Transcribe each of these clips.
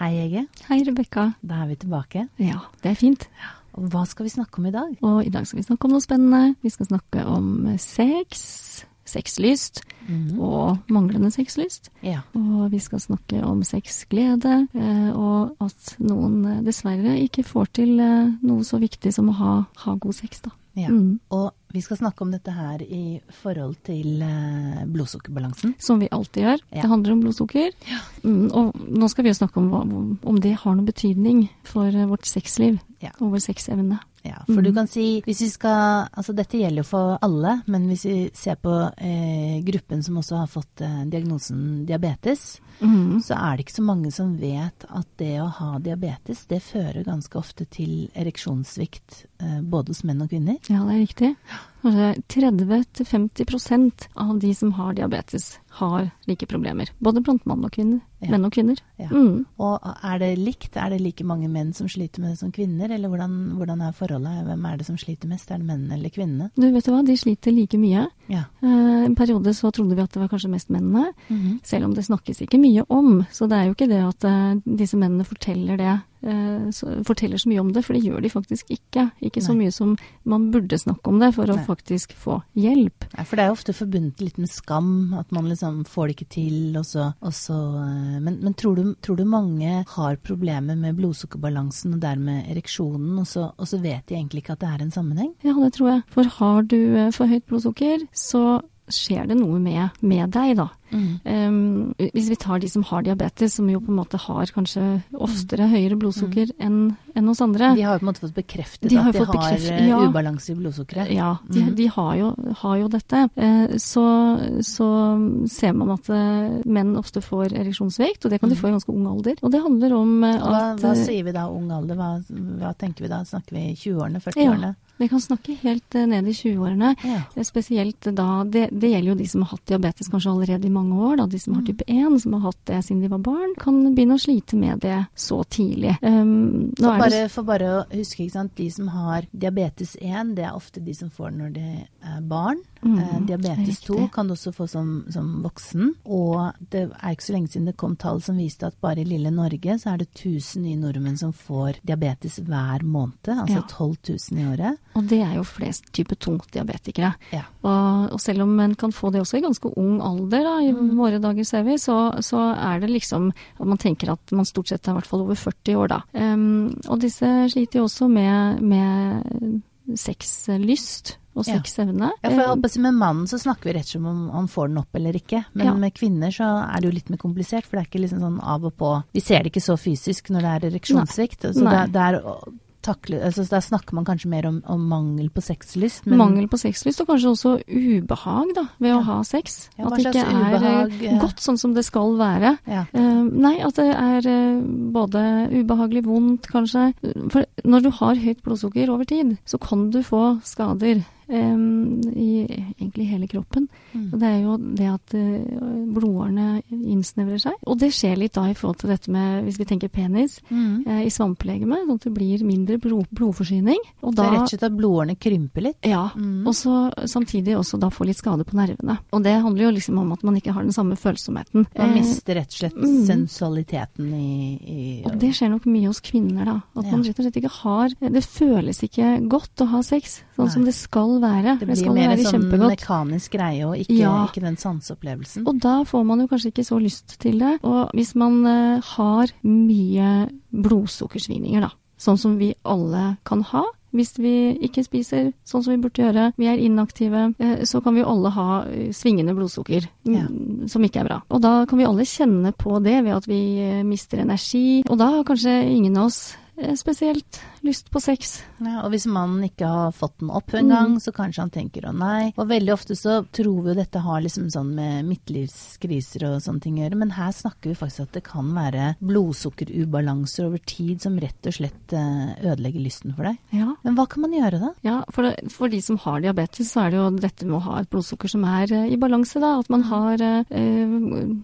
Hei, Ege. Hei, Rebekka. Da er vi tilbake. Ja, det er fint. Og hva skal vi snakke om i dag? Og i dag skal vi snakke om noe spennende. Vi skal snakke om sex, sexlyst og manglende sexlyst. Ja. Og vi skal snakke om sexglede, eh, og at noen eh, dessverre ikke får til eh, noe så viktig som å ha, ha god sex, da. ja. Mm. Og vi skal snakke om dette her i forhold til eh, blodsukkerbalansen. Som vi alltid gjør. Ja. Det handler om blodsukker. Mm, og nå skal vi snakke om om det har noen betydning for eh, vårt sexliv Ja. og vår sexevne. Ja, for du kan si, hvis vi skal, altså dette gjelder jo for alle, men hvis vi ser på eh, gruppen som også har fått eh, diagnosen diabetes, Mm. så er det ikke så mange som vet at det å ha diabetes, det fører ganske ofte til ereksjonssvikt eh, både hos menn og kvinner. Ja, det er riktig. Kanskje 30-50% av de som har diabetes, har like problemer. Både blant mann og kvinner. Ja. Menn og kvinner. Ja. Mm. Og er det likt? Er det like mange menn som sliter med det som kvinner, eller hvordan, hvordan er forholdet? Hvem er det som sliter mest? Er det mennene eller kvinnene? Du, vet du hva, de sliter like mye. Ja. Eh, en periode så trodde vi at det var kanskje mest mennene, selv om det snakkes ikke mye om. Så det er jo ikke det at eh, disse mennene forteller det. Eh, så, forteller så mye om det, for det gjør de faktisk ikke. Ikke så Nei. mye som man burde snakke om det for å Nei. faktisk få hjelp. Nei, for det er jo ofte forbundet litt med skam, at man liksom får det ikke til, og så, og så eh, Men, men tror, du, tror du mange har problemer med blodsukkerbalansen og dermed ereksjonen, og så, og så vet de egentlig ikke at det er en sammenheng? Ja, det tror jeg. For har du eh, for høyt blodsukker, så skjer det noe med, med deg, da. Um, hvis vi tar de som har diabetes, som jo på en måte har kanskje oftere høyere blodsukker enn en oss andre. De har jo på en måte fått bekreftet De at de har eh, ja. ubalanse i blodsukkeret. Ja, de, mm. de har, jo, har jo dette. Uh, så, så ser man at uh, menn ofte får ereksjonssvikt, og det kan de få i ganske ung alder. Og det handler om uh, Hva, at hva sier vi da ung alder? Hva, hva tenker vi da? Snakker vi 20-årene? 40-årene? Vi kan snakke helt eh, ned i 20-årene. Ja. Eh, Spesielt da, det, det gjelder jo de som har hatt diabetes kanskje allerede i mange år, da, de som har Mm. type 1, som har hatt det siden de var barn, kan begynne å slite med det så tidlig. Um, For bare, for bare å huske, ikke sant? de som har diabetes 1, det er ofte de som får det når de er barn. Mm, eh, diabetes 2 kan du også få som, som voksen. Og det er ikke så lenge siden det kom tall som viste at bare i lille Norge så er det 1000 nye nordmenn som får diabetes hver måned. Altså Ja. 12 000 i året. Og det er jo flest type 2-diabetikere. Ja. Og, og selv om en kan få det også i ganske ung alder, da, i Mm. våre dager ser vi, så, så er det liksom at man tenker at man stort sett er i hvert fall over 40 år da. Um, og disse sliter jo også med, med sexlyst og Ja. sexevne. Ja, for håper å Med mannen så snakker vi rett og slett om han får den opp eller ikke. Men Ja. med kvinner så er det jo litt mer komplisert, for det er ikke liksom sånn av og på. Vi ser det ikke så fysisk når det er ereksjonssvikt. Så det, det er takle, altså, der snakker man kanskje mer om, om mangel på sexlyst. Men Mangel på sexlyst, og kanskje også ubehag da, ved Ja. å ha sex. Ja, at det ikke er eh, ubehag, eh? godt sånn som det skal være. ja. Eh, nei, at det er eh, både ubehagelig vondt, kanskje. For når du har høyt blodsukker over tid, så kan du få skader eh, i egentlig hele kroppen. Mm. Og det er jo det at uh, blodårene innsnevrer seg. Og det skjer litt da i forhold til dette med, hvis vi tenker penis, Mm. uh, i svampelegemet. sånn at det blir mindre blod, blodforsyning. Og da rett og slett at blodårene krymper litt. ja, Mm. og så samtidig også da få litt skade på nervene. Og det handler jo liksom om at man ikke har den samme følsomheten. Man Eh, mister rett og slett mm. sensualiteten i, i og det skjer nok mye hos kvinner, da. At Ja. man rett og slett ikke har Det føles ikke godt å ha sex, sånn Nei. som det skal være. Det blir det mer en sånn mekanisk greie, og ikke, Ja. ikke den sanseopplevelsen. Og da får man jo kanskje ikke så lyst til det. Og hvis man uh, har mye blodsukkersvingninger, da, sånn som vi alle kan ha hvis vi ikke spiser sånn som vi burde gjøre, vi er inaktive, eh, så kan vi alle ha eh, svingende blodsukker Ja. mm, som ikke er bra. Og da kan vi alle kjenne på det ved at vi mister energi, og da har kanskje ingen av oss spesielt lyst på sex. Ja, og hvis mannen ikke har fått den opp en Mm. så kanskje han tenker å nei. Og veldig ofte så tror vi jo dette har liksom sånn med midtlivskriser og sånne ting å gjøre, men her snakker vi faktisk at det kan være blodsukkerubalanser over tid som rett og slett eh, ødelegger lysten for deg. Ja. Men hva kan man gjøre da? Ja, for, det, for de som har diabetes, så er det jo dette med å ha et blodsukker som er eh, i balanse, da. At man har eh,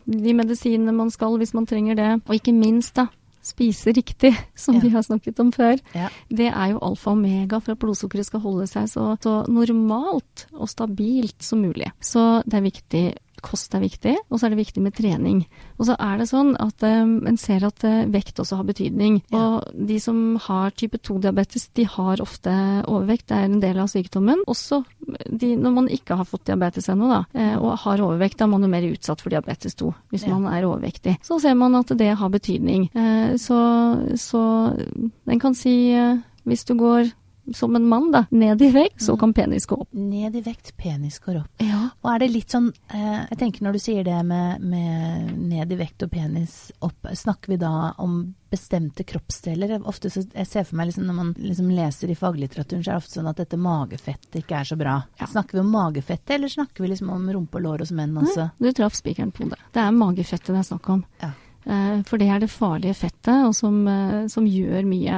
de medisinene man skal hvis man trenger det. Og ikke minst, da. Spise riktig, som Ja. vi har snakket om før. Ja. Det er jo alfa og omega for at blodsukkeret skal holde seg så, så normalt og stabilt som mulig. Så det er viktig kost er viktig, og så er det viktig med trening. Og så er det sånn at um, en ser at uh, vekt også har betydning. Ja. Og de som har type 2-diabetes, de har ofte overvekt. Det er en del av sykdommen. Også de, når man ikke har fått diabetes ennå, da, uh, og har overvekt, da er man jo mer utsatt for diabetes 2 hvis Ja. man er overvektig. Så ser man at det har betydning. Uh, så, så en kan si hvis du går som en mann da, ned i vekt, så kan penis gå opp. Ned i vekt, penis går opp. Ja. Og er det litt sånn eh, Jeg tenker når du sier det med, med ned i vekt og penis opp, snakker vi da om bestemte kroppsdeler? Ofte så Jeg ser for meg liksom når man liksom leser i faglitteraturen, så er det ofte sånn at dette magefettet ikke er så bra. Ja. Snakker vi om magefettet, eller snakker vi liksom om rumpe og lår hos menn også? Du traff spikeren på hodet. Det er magefettet det er snakk om. Ja. Eh, For det er det farlige fettet, og som, eh, som gjør mye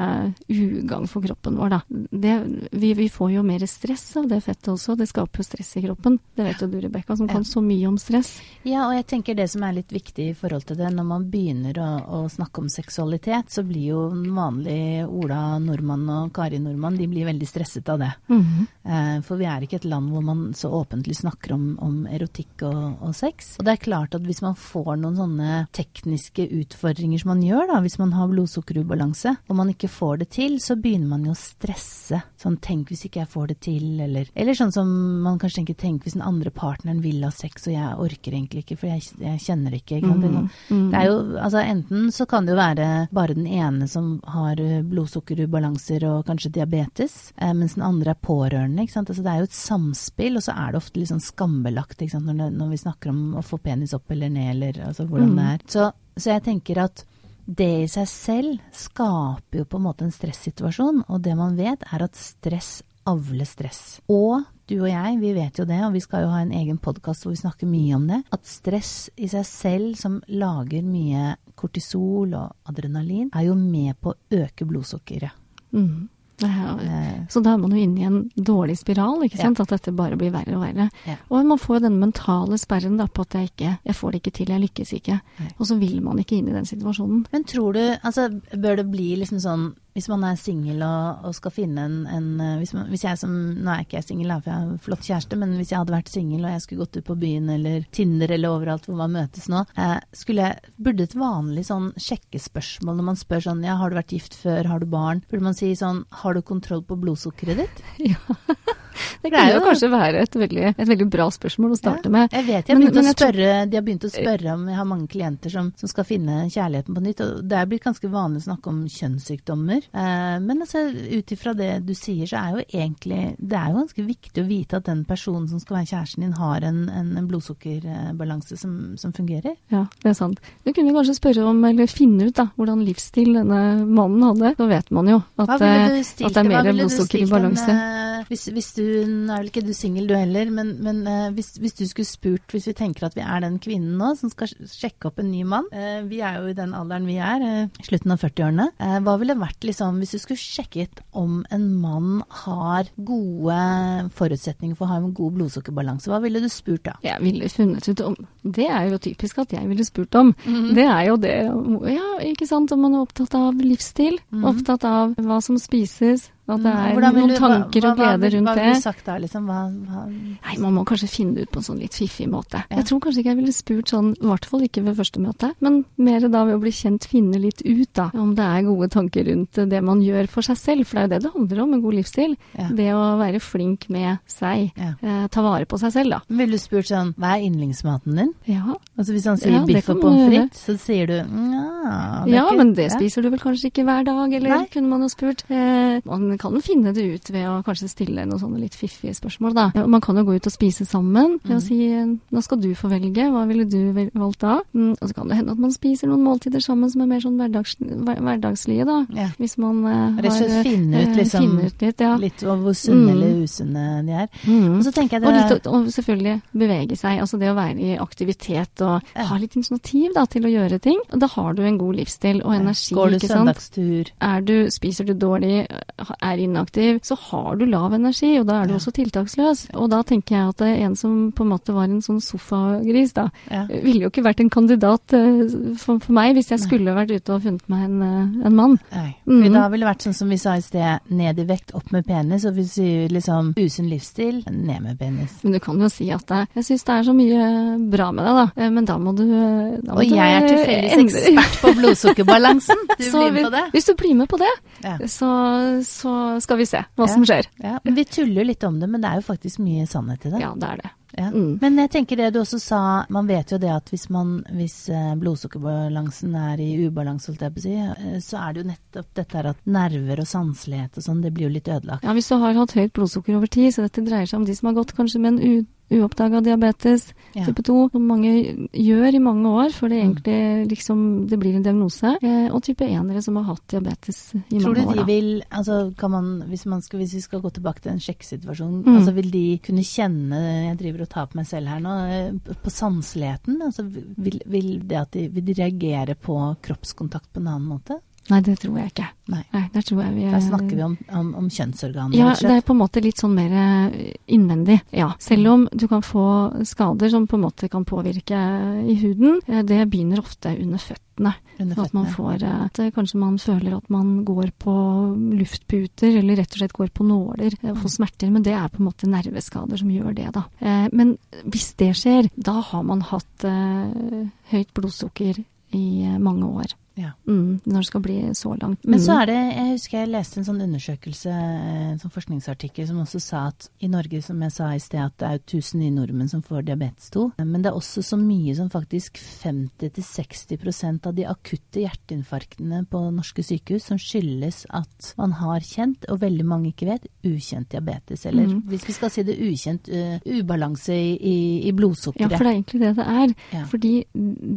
ugagn for kroppen vår. Da. Det, vi, vi får jo mer stress av det fettet også. Det skaper jo stress i kroppen. Det vet jo du, Rebekka, som kan så mye om stress. Ja, og jeg tenker det som er litt viktig i forhold til det, når man begynner å, å snakke om seksualitet, så blir jo vanlig Ola nordmann og Kari nordmann, de blir veldig stresset av det. Eh, For vi er ikke et land hvor man så åpentlig snakker om, om erotikk og, og sex. Og det er klart at hvis man får noen sånne tekniske utfordringer som man gjør, da, hvis man har blodsukkerubalanse, og man ikke får det til, så begynner man jo å stresse. Sånn tenk hvis ikke jeg får det til, eller Eller sånn som man kanskje tenker tenk hvis den andre partneren vil ha sex, og jeg orker egentlig ikke, for jeg, jeg kjenner det ikke. Det er Mm. det er jo, altså Enten så kan det jo være bare den ene som har eh, blodsukkerubalanser og kanskje diabetes, eh, mens den andre er pårørende. ikke sant? Altså Det er jo et samspill, og så er det ofte litt sånn skambelagt ikke sant? Når, når vi snakker om å få penis opp eller ned, eller altså hvordan Mm. det er. Så, så jeg tenker at det i seg selv skaper jo på en måte en stressituasjon, og det man vet er at stress avler stress. Og du og jeg, vi vet jo det, og vi skal jo ha en egen podkast hvor vi snakker mye om det, at stress i seg selv, som lager mye kortisol og adrenalin, er jo med på å øke blodsukkeret. Mm. Er, Eh, så da er man jo inne i en dårlig spiral, ikke Ja. At dette bare blir verre og verre. Ja. Og man får jo den mentale sperren da på at jeg ikke Jeg får det ikke til, jeg lykkes ikke. Nei. Og så vil man ikke inn i den situasjonen. Men tror du, altså bør det bli liksom sånn hvis man er singel og, og skal finne en, en eh, hvis, man, hvis jeg som Nå er ikke jeg singel, for jeg har en flott kjæreste, men hvis jeg hadde vært singel og jeg skulle gått ut på byen eller Tinder eller overalt hvor man møtes nå, eh, skulle jeg, burde et vanlig sånn sjekkespørsmål når man spør sånn ja, har du vært gift før, har du barn, burde man si sånn har du kontroll på blodsukkeret ditt? Ja. Det kunne jo kanskje være et veldig, et veldig bra spørsmål å starte med. Jeg vet, jeg Men- men jeg spørre, De har begynt å spørre om Jeg har mange klienter som, som skal finne kjærligheten på nytt. og Det er blitt ganske vanlig å snakke om kjønnssykdommer. Eh, men altså, ut ifra det du sier, så er jo egentlig Det er jo ganske viktig å vite at den personen som skal være kjæresten din, har en, en, en blodsukkerbalanse som, som fungerer. Ja, det er sant. Du kunne kanskje spørre om, eller finne ut da, hvordan livsstil denne mannen hadde. Da vet man jo at, eh, at det er mer blodsukker i balanse. eh, hvis, hvis du, Nå er vel ikke du singel du heller, men, men eh, hvis, hvis du skulle spurt, hvis vi tenker at vi er den kvinnen nå som skal sjekke opp en ny mann eh, Vi er jo i den alderen vi er, eh, slutten av 40-årene. Eh, hva ville vært liksom, hvis du skulle sjekket om en mann har gode forutsetninger for å ha en god blodsukkerbalanse, hva ville du spurt da? Jeg ville funnet ut om Det er jo typisk at jeg ville spurt om. Mhm. Det er jo det Ja, ikke sant. Om man er opptatt av livsstil, Mhm. opptatt av hva som spises, at det er Hvordan noen du- tanker hva- og glede rundt det. hva det. ville du sagt da, liksom? Hva, hva, Nei, man må kanskje finne det ut på en sånn litt fiffig måte. Ja. Jeg tror kanskje ikke jeg ville spurt sånn, i hvert fall ikke ved første møte, men mer da ved å bli kjent, finne litt ut da, om det er gode tanker rundt det man gjør for seg selv, for det er jo det det handler om, en god livsstil. Ja. Det å være flink med seg, Ja. eh, ta vare på seg selv da. ville du spurt sånn, hva er yndlingsmaten din? Ja, Altså Hvis han sier biff og pommes frites, så sier du ja, ja ikke- men det spiser du vel kanskje ikke hver dag, eller Nei. kunne man jo spurt. Eh, man kan finne det ut ved å kanskje stille noen sånne litt fiffige spørsmål, da. Man kan jo gå ut og spise sammen ved å si eh, nå skal du få velge, hva ville du valgt da? Mm, og så kan det hende at man spiser noen måltider sammen som er mer sånn hverdags, hverdagslige, da. Ja. Hvis man eh, Rett og slett finne eh, ut liksom finne ut litt, ja. litt om hvor sunne Mm. eller usunne de er. Mm. Og så tenker jeg Og, litt, og selvfølgelig bevege seg. Altså det å være i aktivitet og Ja. ha litt initiativ da, til å gjøre ting. Da har du en god livsstil og energi. Går du søndagstur? Er du, spiser du dårlig, er er inaktiv, så har du lav energi, og da er du Ja. også tiltaksløs. Og da tenker jeg at en som på en måte var en sånn sofagris, da, Ja. ville jo ikke vært en kandidat eh, for, for meg hvis jeg Nei. skulle vært ute og funnet meg en, eh, en mann. Nei. Mhm. Da ville det vært sånn som vi sa i sted, ned i vekt, opp med penis. Og hvis vi liksom usunn livsstil, ned med penis. Men du kan jo si at det, jeg syns det er så mye bra med deg, da. Eh, Men da må du da må Og jeg er tilfeldigvis ekspert på blodsukkerbalansen. Du blir med på det? Hvis du blir med på det, Ja. så, så skal vi se hva Ja. som skjer. Ja, Vi tuller litt om det, men det er jo faktisk mye sannhet i det. Ja, det er det. Ja. Mm. Men jeg tenker det du også sa, man vet jo det at hvis, man, hvis eh, blodsukkerbalansen er i ubalanse, si, eh, så er det jo nettopp dette her at nerver og sanselighet og sånn, det blir jo litt ødelagt. Ja, Hvis du har hatt høyt blodsukker over tid, så dette dreier seg om de som har gått kanskje med en u uoppdaga diabetes Ja. type 2, som mange gjør i mange år før det Mm. egentlig liksom det blir en diagnose, eh, og type 1-ere som har hatt diabetes i Tror du mange år. de vil, altså kan man, hvis, man skal, hvis vi skal gå tilbake til en sjekksituasjon, Mm. altså vil de kunne kjenne, jeg driver og tar på meg selv her nå, eh, på sanseligheten, altså vil, vil det at de, vil de reagere på kroppskontakt på en annen måte? Nei, det tror jeg ikke. Nei. Nei, der tror jeg vi Der snakker vi om, om, om kjønnsorganer, Ja, det er på en måte litt sånn mer eh, innvendig. Ja, selv om du kan få skader som på en måte kan påvirke i huden, eh, det begynner ofte under føttene. Under føttene. at man får eh, at eh, Kanskje man føler at man går på luftputer, eller rett og slett går på nåler eh, og får smerter. Men det er på en måte nerveskader som gjør det, da. Eh, Men hvis det skjer, da har man hatt eh, høyt blodsukker i eh, mange år. Ja. Mm, når det skal bli så langt. Men så Mm. er det, jeg husker jeg leste en sånn undersøkelse, eh, en sånn forskningsartikkel som også sa at i Norge, som jeg sa i sted, at det er jo 1000 nye nordmenn som får diabetes 2. Men det er også så mye som faktisk 50-60% av de akutte hjerteinfarktene på norske sykehus som skyldes at man har kjent, og veldig mange ikke vet, ukjent diabetes. Eller mm. hvis vi skal si det ukjent, uh, ubalanse i, i, i Ja, for det er egentlig det det er. Ja. Fordi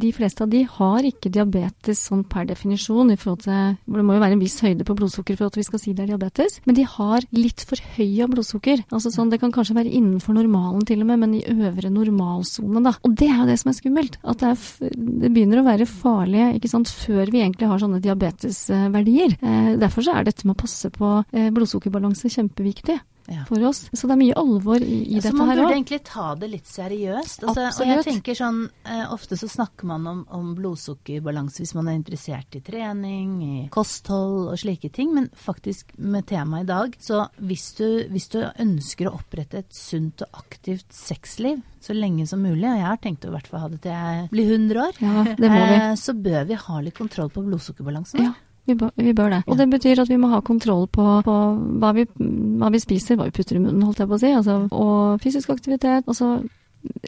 de fleste av de har ikke diabetes sånn per definisjon, i forhold til det må jo være en viss høyde på blodsukker for at vi skal si det er diabetes, men de har litt for høya blodsukker. Altså sånn, Det kan kanskje være innenfor normalen til og med, men i øvre normalsone, da. Og det er jo det som er skummelt. At det, er det begynner å være farlig ikke sant, før vi egentlig har sånne diabetesverdier. Eh, derfor så er dette med å passe på eh, blodsukkerbalanse kjempeviktig Ja. for oss. Så det er mye alvor i, i Ja, så man burde også. egentlig ta det litt seriøst. Altså, og jeg tenker sånn, eh, Ofte så snakker man om, om blodsukkerbalanse hvis man er interessert i trening, i kosthold og slike ting, men faktisk med temaet i dag, så hvis du, hvis du ønsker å opprette et sunt og aktivt sexliv så lenge som mulig, og jeg har tenkt å i hvert fall ha det til jeg blir 100 år, Ja, det må vi. eh, så bør vi ha litt kontroll på blodsukkerbalansen. Ja, vi bør, vi bør det. Og det betyr at vi må ha kontroll på, på hva, vi, hva vi spiser, hva vi putter i munnen, holdt jeg på å si, altså, og fysisk aktivitet, altså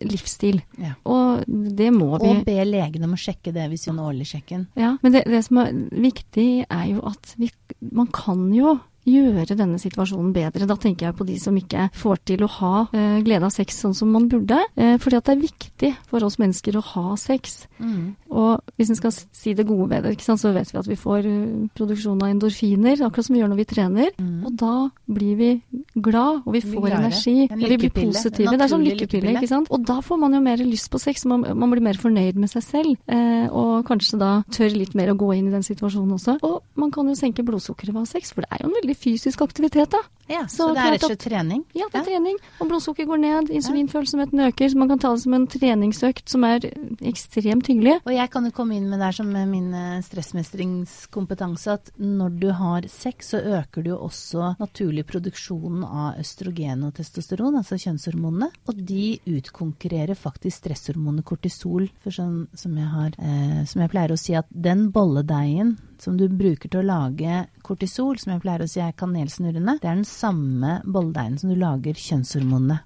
livsstil. Ja. Og det må vi Og be legene om å sjekke det hvis vi har en årlig sjekken. Ja, men det, det som er viktig, er jo at vi, man kan jo gjøre denne situasjonen bedre. Da tenker jeg på de som ikke får til å ha eh, glede av sex sånn som man burde. Eh, fordi at det er viktig for oss mennesker å ha sex. Mm. Og hvis en skal si det gode ved det, så vet vi at vi får eh, produksjon av endorfiner, akkurat som vi gjør når vi trener. Mm. Og da blir vi glad, og vi får vi energi. En og vi blir positive. Det er sånn lykkepille. ikke sant. Og da får man jo mer lyst på sex. Man, man blir mer fornøyd med seg selv. Eh, og kanskje da tør litt mer å gå inn i den situasjonen også. Og man kan jo senke blodsukkeret ved å ha sex, for det er jo en veldig fysisk aktivitet, da. Ja, Så så, det er rett og slett trening? Ja, det er trening. Og blodsukker går ned, insulinfølsomheten øker, så man kan ta det som en treningsøkt som er ekstremt hyggelig. Og jeg kan jo komme inn med der som min eh, stressmestringskompetanse at når du har sex, så øker du jo også naturlig produksjonen av østrogen og testosteron, altså kjønnshormonene. Og de utkonkurrerer faktisk stresshormonet kortisol. For sånn som jeg har eh, Som jeg pleier å si at den bolledeigen som du bruker til å lage kortisol, som jeg pleier å si er kanelsnurrene, det er den samme bolldeigen som du lager kjønnshormonene.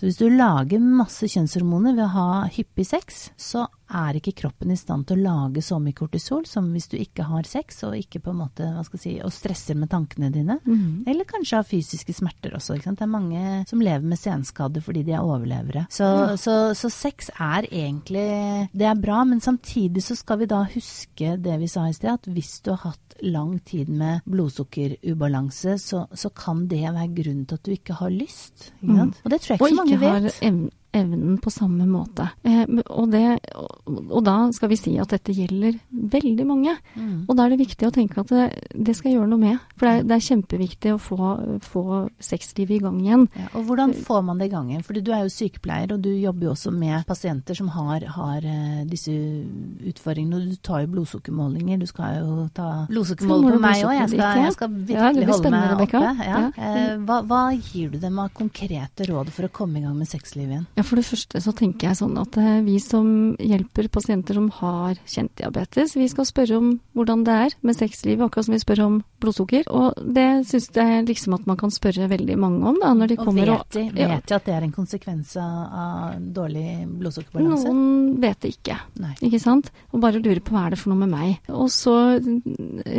Så hvis du lager masse kjønnshormoner ved å ha hyppig sex, så er ikke kroppen i stand til å lage så mye kortisol som hvis du ikke har sex og ikke på en måte, hva skal jeg si, og stresser med tankene dine. Mhm. Eller kanskje har fysiske smerter også. Ikke sant? Det er mange som lever med senskader fordi de er overlevere. Så, så, så sex er egentlig Det er bra, men samtidig så skal vi da huske det vi sa i sted, at hvis du har hatt lang tid med blodsukkerubalanse, så, så kan det være grunnen til at du ikke har lyst. Ikke sant? Og det tror jeg Og ikke så mange vet. evnen på samme måte. Eh, og, det, og, da skal vi si at dette gjelder veldig mange. Mm. Og da er det viktig å tenke at det, det skal gjøre noe med. For det er, det er kjempeviktig å få, få sexlivet i gang igjen. Ja, og hvordan får man det i gang igjen? For du er jo sykepleier, og du jobber jo også med pasienter som har, har uh, disse utfordringene. Og du tar jo blodsukkermålinger. Du skal jo ta blodsukkermål på meg òg. Jeg, jeg, skal virkelig ja, holde meg oppe. Ja. Hva, hva, gir du dem av konkrete råd for å komme i gang med sexlivet igjen? Ja, For det første så tenker jeg sånn at vi som hjelper pasienter som har kjent diabetes, vi skal spørre om hvordan det er med sexlivet, akkurat som vi spør om blodsukker. Og det syns jeg liksom at man kan spørre veldig mange om, da, når de kommer og Vet de, vet de at det er en konsekvens av dårlig blodsukkerbalanse? Noen vet det ikke, Nei. ikke sant. Og bare lurer på hva er det for noe med meg. Og så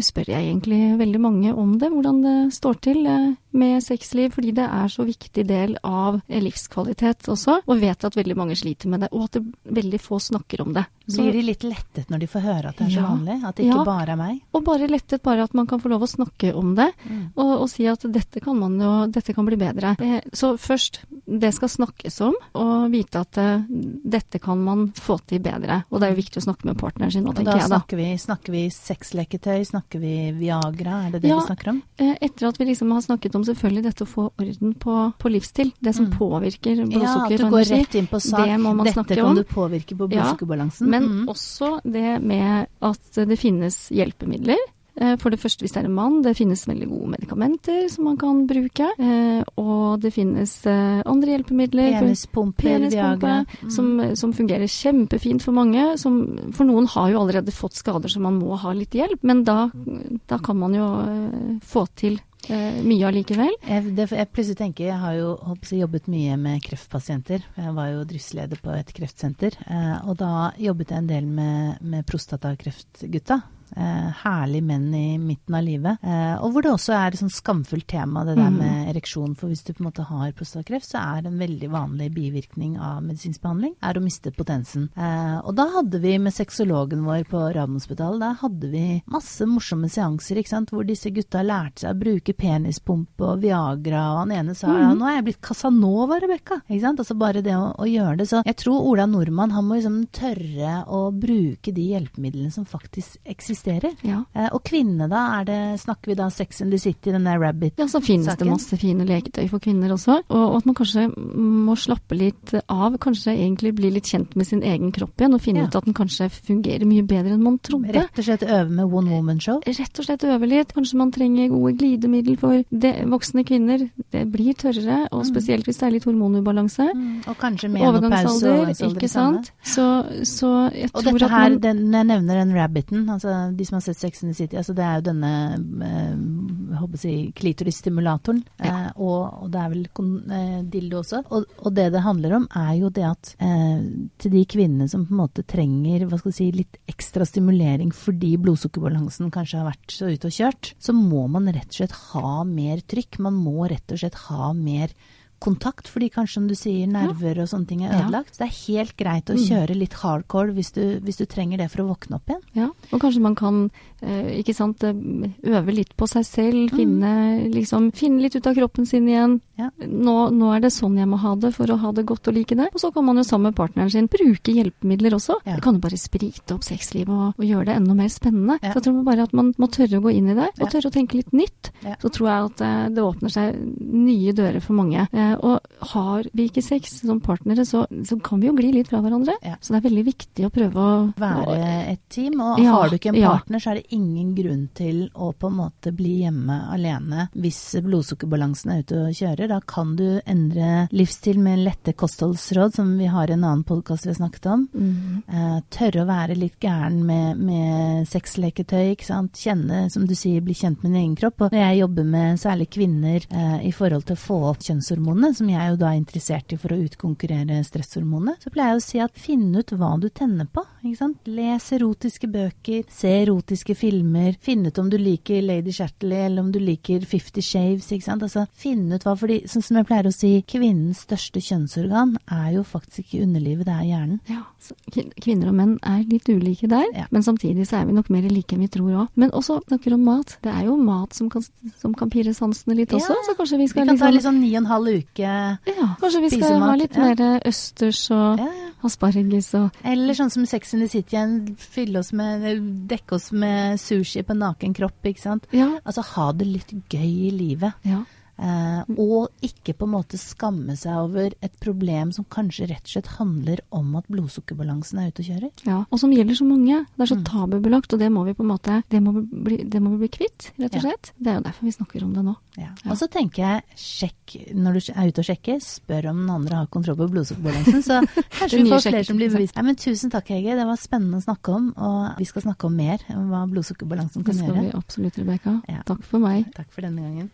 spør jeg egentlig veldig mange om det, hvordan det står til eh, med sexliv, fordi det er så viktig del av livskvalitet også. Og vet at veldig mange sliter med det, og at det, veldig få snakker om det. Så, Blir de litt lettet når de får høre at det er så vanlig? At det ikke ja, bare er meg? Og bare lettet bare at man kan få lov å snakke om det, mm. og, og, si at dette kan man jo, dette kan bli bedre. Eh, så først, det skal snakkes om, og vite at uh, dette kan man få til bedre. Og det er jo viktig å snakke med partneren sin nå, tenker jeg da. Snakker vi, snakker vi sexleketøy, snakker vi Viagra, er det det ja, vi snakker om? Eh, etter at vi liksom har snakket om selvfølgelig dette å få orden på, på livsstil, det som mm. påvirker blodsukker ja, at du går rett inn på sak. Dette kan om. du påvirke på blodsukker. Ja, men mm. også det med at det finnes hjelpemidler Eh, for det første, hvis det er en mann, det finnes veldig gode medikamenter som man kan bruke. Eh, og det finnes eh, andre hjelpemidler. Penispumpe, penispumpe Mm. Som, som, fungerer kjempefint for mange. Som, for noen har jo allerede fått skader så man må ha litt hjelp, men da, da kan man jo få til mye allikevel. Jeg, jeg plutselig tenker, jeg har jo jeg, jobbet mye med kreftpasienter. Jeg var jo driftsleder på et kreftsenter. og da jobbet jeg en del med, med prostatakreftgutta. Eh, herlig menn i midten av livet. Eh, og hvor det også er et sånn skamfullt tema, det der mm. med ereksjon. For hvis du på en måte har prostatakreft, så er en veldig vanlig bivirkning av medisinsk behandling er å miste potensen. Eh, og da hadde vi med sexologen vår på Radiumhospitalet, da hadde vi masse morsomme seanser ikke sant? hvor disse gutta lærte seg å bruke penispumpe og Viagra, og han ene sa mm. ja, nå er jeg blitt Casanova, Rebekka. Ikke sant? Altså bare det å, å, gjøre det. Så jeg tror Ola Nordmann han må liksom tørre å bruke de hjelpemidlene som faktisk eksisterer eksisterer. Ja. Eh, og kvinnene, da? Er det, snakker vi da Sex and the City, den der Rabbit-saken? Ja, så finnes det masse fine leketøy for kvinner også. Og, at man kanskje må slappe litt av. Kanskje egentlig bli litt kjent med sin egen kropp igjen, og finne ja. ut at den kanskje fungerer mye bedre enn man trodde. Rett og slett øve med one woman show? Rett og slett øve litt. Kanskje man trenger gode glidemiddel for det, voksne kvinner. Det blir tørrere, og mm. spesielt hvis det er litt hormonubalanse. Mm. Og kanskje menopause og ikke sant. Så, så jeg og tror at man Og dette her, jeg nevner den rabbiten, altså de som har sett Sex in the City, altså det er jo denne eh, håper si, klitorisstimulatoren. Ja. Eh, og, og, det er vel eh, dildo også. Og, og, det det handler om, er jo det at eh, til de kvinnene som på en måte trenger hva skal si, litt ekstra stimulering fordi blodsukkerbalansen kanskje har vært så ute og kjørt, så må man rett og slett ha mer trykk. Man må rett og slett ha mer kontakt, fordi kanskje som du sier, nerver ja. og sånne ting er ødelagt. Ja. Så det er helt greit å mm. kjøre litt hardcore hvis du, hvis du, trenger det for å våkne opp igjen. Ja, og kanskje man kan eh, ikke sant, eh, øve litt på seg selv, mm. finne, liksom, finne litt ut av kroppen sin igjen. Ja. Nå, nå, er det sånn jeg må ha det for å ha det godt og like det. Og så kan man jo sammen med partneren sin bruke hjelpemidler også. Det kan jo bare sprite opp sexlivet og, og, gjøre det enda mer spennende. Så jeg tror man bare at man må tørre å gå inn i det, og tørre å tenke litt nytt. Så tror jeg at eh, det åpner seg nye dører for mange. Eh, og har vi ikke sex som partnere, så, så kan vi jo gli litt fra hverandre. Ja. Så det er veldig viktig å prøve å Være et team. Og ja, har du ikke en partner, så er det ingen grunn til å på en måte bli hjemme alene hvis blodsukkerbalansen er ute og kjører. Da kan du endre livsstil med lette kostholdsråd, som vi har i en annen podkast vi har snakket om. Mm. Eh, tørre å være litt gæren med, med sexleketøy, ikke sant. Kjenne, som du sier, bli kjent med din egen kropp. Og når jeg jobber med særlig kvinner eh, i forhold til å få opp kjønnshormonene, hormonene, som jeg jo da er interessert i for å utkonkurrere stresshormonene, så pleier jeg å si at finn ut hva du tenner på. ikke sant? Les erotiske bøker, se erotiske filmer, finn ut om du liker Lady Shatley eller om du liker Fifty Shaves. ikke sant? Altså, finn ut hva, fordi sånn som jeg pleier å si, kvinnens største kjønnsorgan er jo faktisk ikke underlivet, det er hjernen. Ja, kvinner og menn er litt ulike der, ja. men samtidig så er vi nok mer like enn vi tror òg. Men også snakker om mat. Det er jo mat som kan, som kan pirre sansene litt også, ja. så kanskje vi skal Vi kan liksom... ta litt sånn ni og en halv uke ikke Ja, kanskje vi skal ha litt ja. mer østers og ja, ja. asparges og Eller sånn som Sex in the City igjen, fylle oss med, dekke oss med sushi på naken kropp, ikke sant. Ja. Altså ha det litt gøy i livet. Ja. Eh, og ikke på en måte skamme seg over et problem som kanskje rett og slett handler om at blodsukkerbalansen er ute og kjører. Ja, og som gjelder så mange. Det er så Mm. tabubelagt, og det må vi på en måte det må bli, det må vi bli kvitt, rett og Ja. slett. Det er jo derfor vi snakker om det nå. Ja. Ja. Og så tenker jeg, sjekk når du er ute og sjekker, spør om den andre har kontroll på blodsukkerbalansen, så kanskje vi får flere som blir bevist. Nei, men tusen takk, Hege. Det var spennende å snakke om, og vi skal snakke om mer om hva blodsukkerbalansen kan gjøre. Det skal gjøre. vi absolutt, Rebekka. Ja. Takk for meg. Takk for denne gangen.